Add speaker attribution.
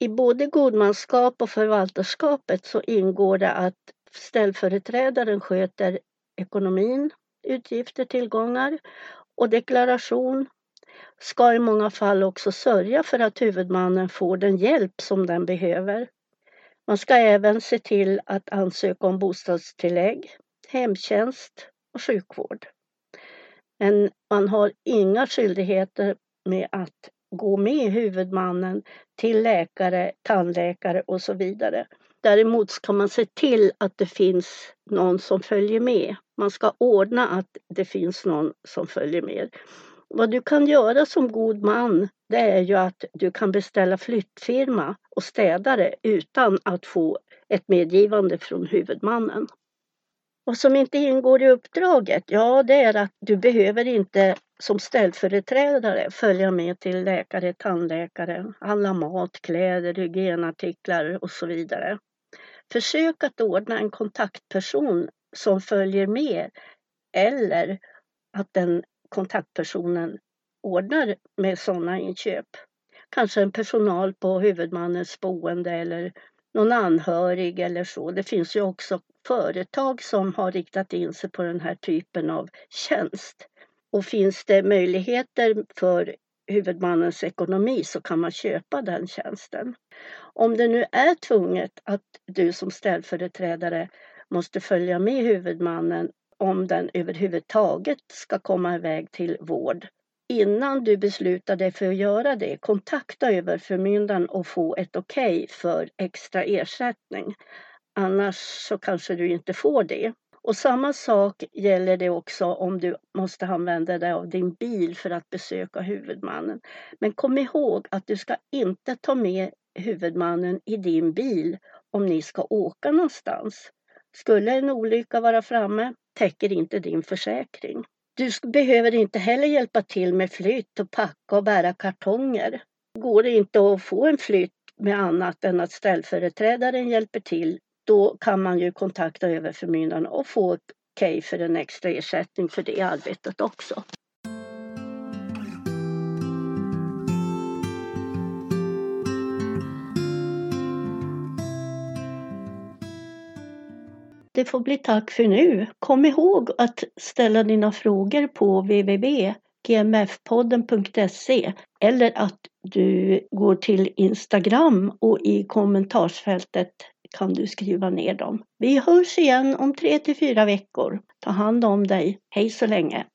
Speaker 1: I både godmanskap och förvaltarskapet så ingår det att ställföreträdaren sköter ekonomin, utgifter, tillgångar och deklaration ska i många fall också sörja för att huvudmannen får den hjälp som den behöver. Man ska även se till att ansöka om bostadstillägg, hemtjänst och sjukvård. Men man har inga skyldigheter med att gå med huvudmannen till läkare, tandläkare och så vidare. Däremot ska man se till att det finns någon som följer med. Man ska ordna att det finns någon som följer med. Vad du kan göra som god man, det är ju att du kan beställa flyttfirma och städare utan att få ett medgivande från huvudmannen. Vad som inte ingår i uppdraget, ja det är att du behöver inte som ställföreträdare följa med till läkare, tandläkare, handla mat, kläder, hygienartiklar och så vidare. Försök att ordna en kontaktperson som följer med eller att den kontaktpersonen ordnar med sådana inköp. Kanske en personal på huvudmannens boende eller någon anhörig eller så. Det finns ju också företag som har riktat in sig på den här typen av tjänst. Och finns det möjligheter för huvudmannens ekonomi så kan man köpa den tjänsten. Om det nu är tvunget att du som ställföreträdare måste följa med huvudmannen om den överhuvudtaget ska komma iväg till vård. Innan du beslutar dig för att göra det, kontakta överförmyndaren och få ett okej okay för extra ersättning. Annars så kanske du inte får det. Och samma sak gäller det också om du måste använda dig av din bil för att besöka huvudmannen. Men kom ihåg att du ska inte ta med huvudmannen i din bil om ni ska åka någonstans. Skulle en olycka vara framme täcker inte din försäkring. Du behöver inte heller hjälpa till med flytt och packa och bära kartonger. Går det inte att få en flytt med annat än att ställföreträdaren hjälper till, då kan man ju kontakta överförmyndaren och få okej okay för en extra ersättning för det arbetet också. Det får bli tack för nu. Kom ihåg att ställa dina frågor på www.gmfpodden.se eller att du går till Instagram och i kommentarsfältet kan du skriva ner dem. Vi hörs igen om tre till fyra veckor. Ta hand om dig. Hej så länge!